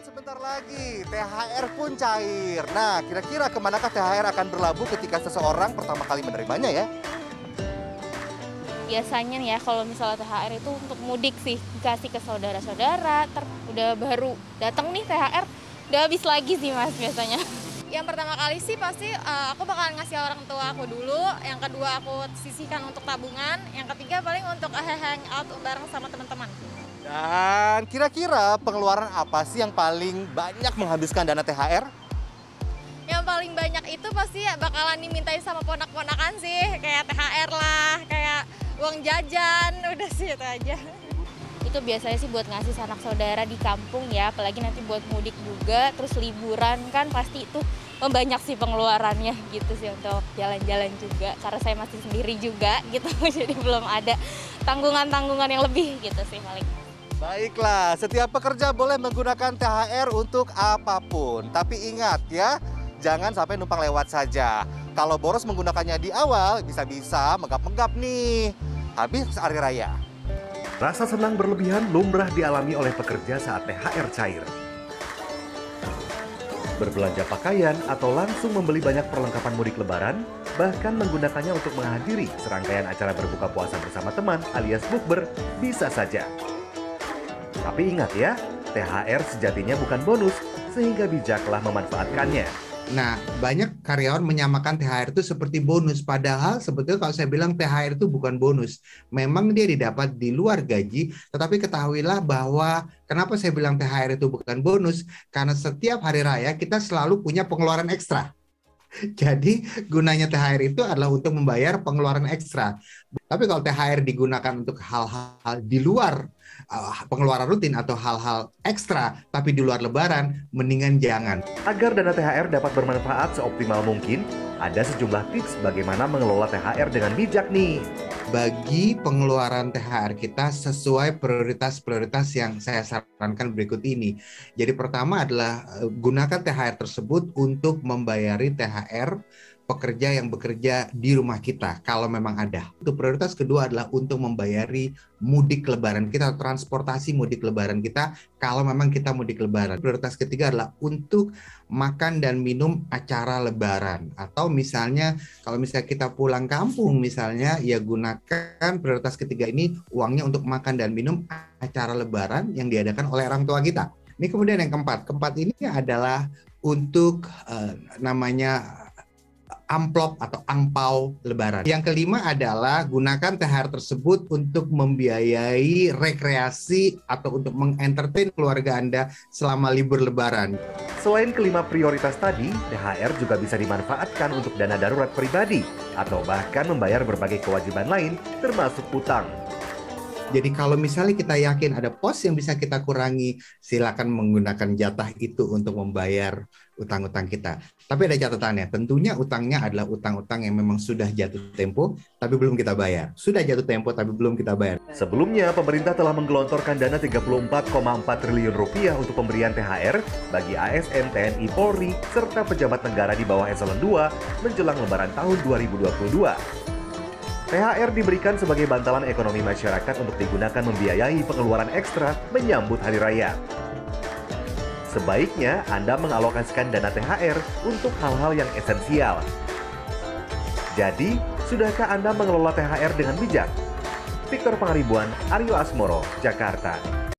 sebentar lagi, THR pun cair. Nah, kira-kira ke manakah THR akan berlabuh ketika seseorang pertama kali menerimanya ya? biasanya nih ya kalau misalnya THR itu untuk mudik sih. Dikasih ke saudara-saudara ter udah baru datang nih THR udah habis lagi sih mas biasanya. Yang pertama kali sih pasti uh, aku bakalan ngasih orang tua aku dulu. Yang kedua aku sisihkan untuk tabungan. Yang ketiga paling untuk hang out bareng sama teman-teman dan kira-kira pengeluaran apa sih yang paling banyak menghabiskan dana THR? Yang paling banyak itu pasti bakalan dimintain sama ponak-ponakan sih, kayak THR lah, kayak uang jajan, udah sih itu aja. Itu biasanya sih buat ngasih sanak saudara di kampung ya, apalagi nanti buat mudik juga, terus liburan kan pasti itu membanyak sih pengeluarannya gitu sih untuk jalan-jalan juga karena saya masih sendiri juga gitu jadi belum ada tanggungan-tanggungan yang lebih gitu sih paling. Baiklah, setiap pekerja boleh menggunakan THR untuk apa pun. Tapi ingat ya, jangan sampai numpang lewat saja. Kalau boros menggunakannya di awal, bisa-bisa megap-megap nih. Habis hari raya. Rasa senang berlebihan lumrah dialami oleh pekerja saat THR cair. Berbelanja pakaian atau langsung membeli banyak perlengkapan mudik lebaran, bahkan menggunakannya untuk menghadiri serangkaian acara berbuka puasa bersama teman alias bukber, bisa saja. Tapi ingat ya, THR sejatinya bukan bonus, sehingga bijaklah memanfaatkannya. Nah, banyak karyawan menyamakan THR itu seperti bonus, padahal sebetulnya kalau saya bilang THR itu bukan bonus. Memang dia didapat di luar gaji, tetapi ketahuilah bahwa kenapa saya bilang THR itu bukan bonus? Karena setiap hari raya kita selalu punya pengeluaran ekstra. Jadi gunanya THR itu adalah untuk membayar pengeluaran ekstra. Tapi kalau THR digunakan untuk hal-hal di luar uh, pengeluaran rutin atau hal-hal ekstra tapi di luar lebaran, mendingan jangan. Agar dana THR dapat bermanfaat seoptimal mungkin, ada sejumlah tips bagaimana mengelola THR dengan bijak nih. Bagi pengeluaran THR kita sesuai prioritas-prioritas yang saya sarankan berikut ini. Jadi pertama adalah uh, gunakan THR tersebut untuk membayari THR pekerja yang bekerja di rumah kita kalau memang ada. Untuk prioritas kedua adalah untuk membayari mudik lebaran kita, transportasi mudik lebaran kita kalau memang kita mudik lebaran. Prioritas ketiga adalah untuk makan dan minum acara lebaran atau misalnya kalau misalnya kita pulang kampung misalnya ya gunakan prioritas ketiga ini uangnya untuk makan dan minum acara lebaran yang diadakan oleh orang tua kita. Ini kemudian yang keempat, keempat ini adalah untuk uh, namanya amplop atau angpau lebaran. Yang kelima adalah gunakan THR tersebut untuk membiayai rekreasi atau untuk mengentertain keluarga Anda selama libur lebaran. Selain kelima prioritas tadi, THR juga bisa dimanfaatkan untuk dana darurat pribadi atau bahkan membayar berbagai kewajiban lain termasuk utang. Jadi kalau misalnya kita yakin ada pos yang bisa kita kurangi, silakan menggunakan jatah itu untuk membayar utang-utang kita. Tapi ada catatannya, tentunya utangnya adalah utang-utang yang memang sudah jatuh tempo, tapi belum kita bayar. Sudah jatuh tempo, tapi belum kita bayar. Sebelumnya, pemerintah telah menggelontorkan dana 34,4 triliun rupiah untuk pemberian THR bagi ASN, TNI, Polri, serta pejabat negara di bawah eselon 2 menjelang lebaran tahun 2022. THR diberikan sebagai bantalan ekonomi masyarakat untuk digunakan membiayai pengeluaran ekstra menyambut hari raya. Sebaiknya Anda mengalokasikan dana THR untuk hal-hal yang esensial. Jadi, sudahkah Anda mengelola THR dengan bijak? Victor Pangaribuan, Aryo Asmoro, Jakarta.